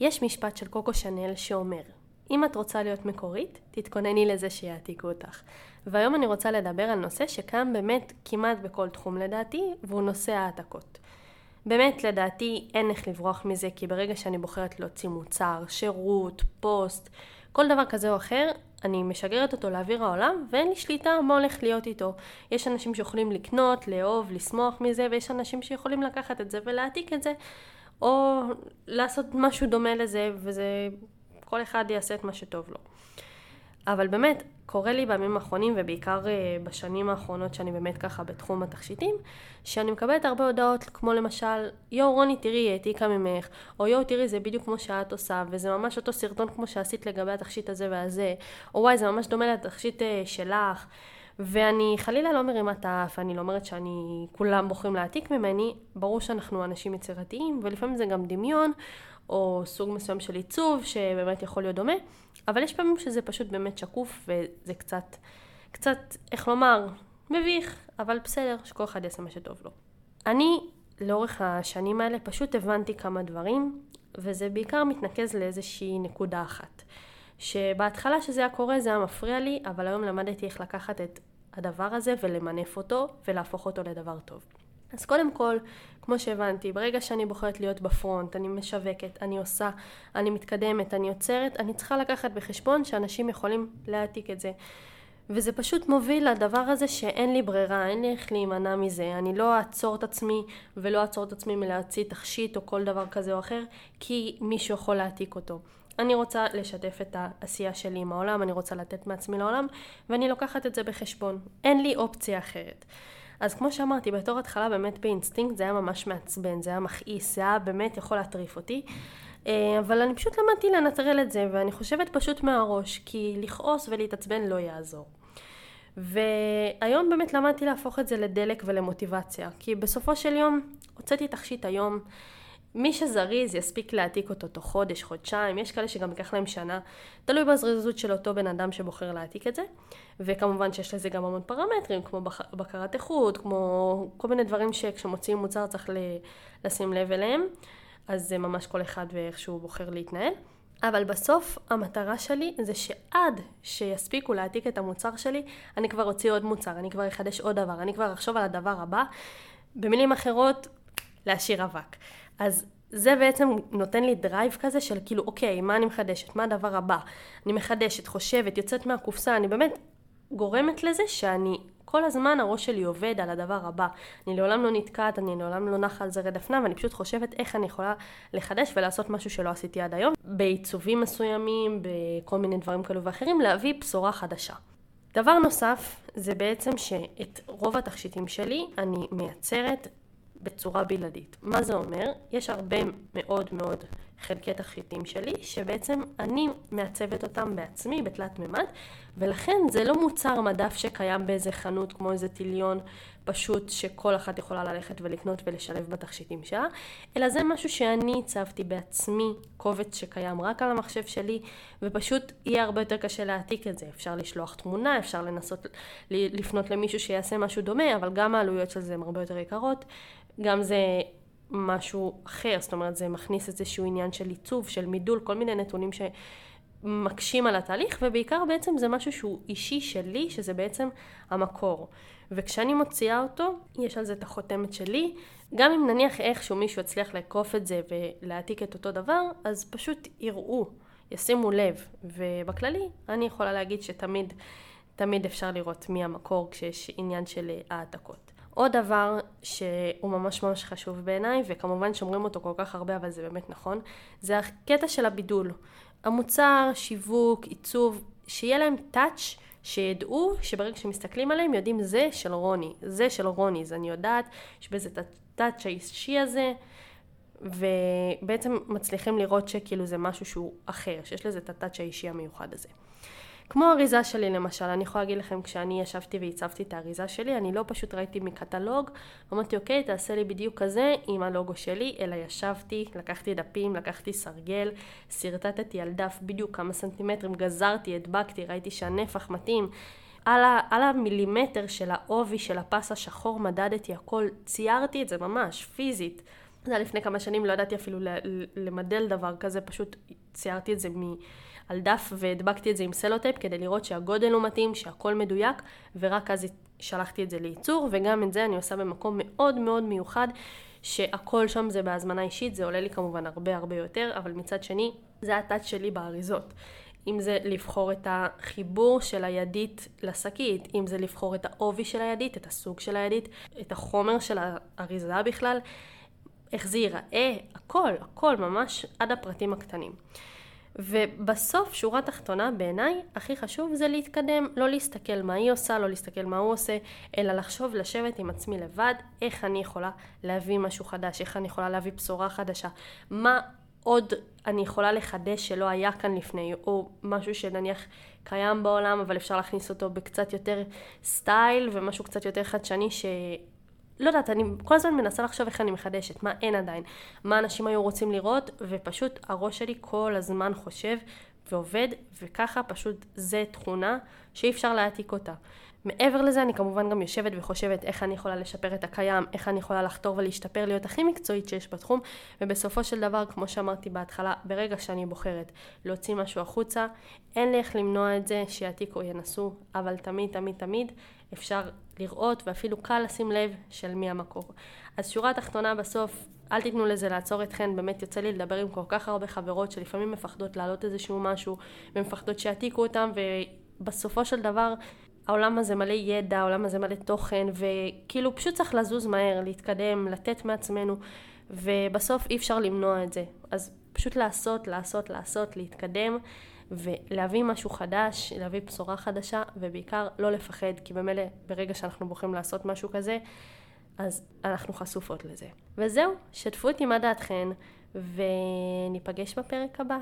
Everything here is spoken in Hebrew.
יש משפט של קוקו שנל שאומר, אם את רוצה להיות מקורית, תתכונני לזה שיעתיקו אותך. והיום אני רוצה לדבר על נושא שקיים באמת כמעט בכל תחום לדעתי, והוא נושא העתקות. באמת, לדעתי, אין איך לברוח מזה, כי ברגע שאני בוחרת להוציא מוצר, שירות, פוסט, כל דבר כזה או אחר, אני משגרת אותו לאוויר העולם, ואין לי שליטה מה הולך להיות איתו. יש אנשים שיכולים לקנות, לאהוב, לשמוח מזה, ויש אנשים שיכולים לקחת את זה ולהעתיק את זה, או לעשות משהו דומה לזה, וזה... כל אחד יעשה את מה שטוב לו. אבל באמת, קורה לי בימים האחרונים, ובעיקר אה, בשנים האחרונות שאני באמת ככה בתחום התכשיטים, שאני מקבלת הרבה הודעות, כמו למשל, יואו רוני תראי, העתיקה ממך, או יואו תראי זה בדיוק כמו שאת עושה, וזה ממש אותו סרטון כמו שעשית לגבי התכשיט הזה והזה, או וואי זה ממש דומה לתכשיט אה, שלך. ואני חלילה לא מרימה את האף, אני לא אומרת שאני, כולם בוחרים להעתיק ממני, ברור שאנחנו אנשים יצירתיים, ולפעמים זה גם דמיון, או סוג מסוים של עיצוב שבאמת יכול להיות דומה, אבל יש פעמים שזה פשוט באמת שקוף וזה קצת, קצת, איך לומר, מביך, אבל בסדר, שכל אחד יעשה מה שטוב לו. אני, לאורך השנים האלה, פשוט הבנתי כמה דברים, וזה בעיקר מתנקז לאיזושהי נקודה אחת. שבהתחלה שזה היה קורה זה היה מפריע לי, אבל היום למדתי איך לקחת את הדבר הזה ולמנף אותו ולהפוך אותו לדבר טוב. אז קודם כל, כמו שהבנתי, ברגע שאני בוחרת להיות בפרונט, אני משווקת, אני עושה, אני מתקדמת, אני יוצרת, אני צריכה לקחת בחשבון שאנשים יכולים להעתיק את זה. וזה פשוט מוביל לדבר הזה שאין לי ברירה, אין לי איך להימנע מזה. אני לא אעצור את עצמי ולא אעצור את עצמי מלהוציא תכשיט או כל דבר כזה או אחר, כי מישהו יכול להעתיק אותו. אני רוצה לשתף את העשייה שלי עם העולם, אני רוצה לתת מעצמי לעולם, ואני לוקחת את זה בחשבון. אין לי אופציה אחרת. אז כמו שאמרתי, בתור התחלה באמת באינסטינקט זה היה ממש מעצבן, זה היה מכעיס, זה היה באמת יכול להטריף אותי. אה, אבל אני פשוט למדתי לנטרל את זה, ואני חושבת פשוט מהראש, כי לכעוס ולהתעצבן לא יעזור. והיום באמת למדתי להפוך את זה לדלק ולמוטיבציה, כי בסופו של יום הוצאתי תכשיט היום, מי שזריז יספיק להעתיק אותו תוך חודש, חודשיים, יש כאלה שגם ייקח להם שנה, תלוי בזריזות של אותו בן אדם שבוחר להעתיק את זה, וכמובן שיש לזה גם המון פרמטרים, כמו בקרת איכות, כמו כל מיני דברים שכשמוציאים מוצר צריך לשים לב אליהם, אז זה ממש כל אחד ואיך שהוא בוחר להתנהל. אבל בסוף המטרה שלי זה שעד שיספיקו להעתיק את המוצר שלי, אני כבר אוציא עוד מוצר, אני כבר אחדש עוד דבר, אני כבר אחשוב על הדבר הבא. במילים אחרות, להשאיר אבק. אז זה בעצם נותן לי drive כזה של כאילו, אוקיי, מה אני מחדשת? מה הדבר הבא? אני מחדשת, חושבת, יוצאת מהקופסה, אני באמת גורמת לזה שאני כל הזמן הראש שלי עובד על הדבר הבא. אני לעולם לא נתקעת, אני לעולם לא נחה על זרי דפנה, ואני פשוט חושבת איך אני יכולה לחדש ולעשות משהו שלא עשיתי עד היום, בעיצובים מסוימים, בכל מיני דברים כאלו ואחרים, להביא בשורה חדשה. דבר נוסף, זה בעצם שאת רוב התכשיטים שלי אני מייצרת בצורה בלעדית. מה זה אומר? יש הרבה מאוד מאוד חלקי תכשיטים שלי, שבעצם אני מעצבת אותם בעצמי בתלת מימד, ולכן זה לא מוצר מדף שקיים באיזה חנות כמו איזה טיליון פשוט שכל אחת יכולה ללכת ולקנות ולשלב בתכשיטים שלה, אלא זה משהו שאני הצבתי בעצמי, קובץ שקיים רק על המחשב שלי, ופשוט יהיה הרבה יותר קשה להעתיק את זה. אפשר לשלוח תמונה, אפשר לנסות לפנות למישהו שיעשה משהו דומה, אבל גם העלויות של זה הן הרבה יותר יקרות, גם זה משהו אחר, זאת אומרת זה מכניס איזשהו עניין של עיצוב, של מידול, כל מיני נתונים שמקשים על התהליך, ובעיקר בעצם זה משהו שהוא אישי שלי, שזה בעצם המקור. וכשאני מוציאה אותו, יש על זה את החותמת שלי. גם אם נניח איכשהו מישהו יצליח לעקוף את זה ולהעתיק את אותו דבר, אז פשוט יראו, ישימו לב. ובכללי, אני יכולה להגיד שתמיד, תמיד אפשר לראות מי המקור כשיש עניין של העתקות. עוד דבר שהוא ממש ממש חשוב בעיניי, וכמובן שומרים אותו כל כך הרבה, אבל זה באמת נכון, זה הקטע של הבידול. המוצר, שיווק, עיצוב, שיהיה להם טאץ' שידעו שברגע שמסתכלים עליהם יודעים זה של רוני, זה של רוני, אז אני יודעת יש בזה את הטאץ' האישי הזה, ובעצם מצליחים לראות שכאילו זה משהו שהוא אחר, שיש לזה את הטאץ' האישי המיוחד הזה. כמו אריזה שלי למשל, אני יכולה להגיד לכם, כשאני ישבתי והצבתי את האריזה שלי, אני לא פשוט ראיתי מקטלוג, אמרתי אוקיי, תעשה לי בדיוק כזה עם הלוגו שלי, אלא ישבתי, לקחתי דפים, לקחתי סרגל, שרטטתי על דף בדיוק כמה סנטימטרים, גזרתי, הדבקתי, ראיתי שהנפח מתאים. על, ה, על המילימטר של העובי של הפס השחור מדדתי הכל, ציירתי את זה ממש, פיזית. זה היה לפני כמה שנים, לא ידעתי אפילו למדל דבר כזה, פשוט ציירתי את זה מ... על דף והדבקתי את זה עם סלוטייפ כדי לראות שהגודל הוא מתאים, שהכל מדויק, ורק אז שלחתי את זה לייצור, וגם את זה אני עושה במקום מאוד מאוד מיוחד, שהכל שם זה בהזמנה אישית, זה עולה לי כמובן הרבה הרבה יותר, אבל מצד שני, זה ה touch שלי באריזות. אם זה לבחור את החיבור של הידית לשקית, אם זה לבחור את העובי של הידית, את הסוג של הידית, את החומר של האריזה בכלל, איך זה ייראה, הכל, הכל, ממש עד הפרטים הקטנים. ובסוף, שורה תחתונה, בעיניי, הכי חשוב זה להתקדם, לא להסתכל מה היא עושה, לא להסתכל מה הוא עושה, אלא לחשוב, לשבת עם עצמי לבד, איך אני יכולה להביא משהו חדש, איך אני יכולה להביא בשורה חדשה, מה עוד אני יכולה לחדש שלא היה כאן לפני, או משהו שנניח קיים בעולם, אבל אפשר להכניס אותו בקצת יותר סטייל, ומשהו קצת יותר חדשני, ש... לא יודעת, אני כל הזמן מנסה לחשוב איך אני מחדשת, מה אין עדיין, מה אנשים היו רוצים לראות, ופשוט הראש שלי כל הזמן חושב ועובד, וככה פשוט זה תכונה שאי אפשר להעתיק אותה. מעבר לזה אני כמובן גם יושבת וחושבת איך אני יכולה לשפר את הקיים, איך אני יכולה לחתור ולהשתפר, להיות הכי מקצועית שיש בתחום, ובסופו של דבר, כמו שאמרתי בהתחלה, ברגע שאני בוחרת להוציא משהו החוצה, אין לי איך למנוע את זה שיעתיקו ינסו, אבל תמיד תמיד תמיד אפשר לראות ואפילו קל לשים לב של מי המקור. אז שורה התחתונה בסוף, אל תיתנו לזה לעצור אתכן, באמת יוצא לי לדבר עם כל כך הרבה חברות שלפעמים מפחדות להעלות איזשהו משהו, ומפחדות שיעתיקו אותם, ובסופו של דבר העולם הזה מלא ידע, העולם הזה מלא תוכן, וכאילו פשוט צריך לזוז מהר, להתקדם, לתת מעצמנו, ובסוף אי אפשר למנוע את זה. אז פשוט לעשות, לעשות, לעשות, להתקדם, ולהביא משהו חדש, להביא בשורה חדשה, ובעיקר לא לפחד, כי במילא ברגע שאנחנו בוחרים לעשות משהו כזה, אז אנחנו חשופות לזה. וזהו, שתפו אותי מה דעתכן, וניפגש בפרק הבא.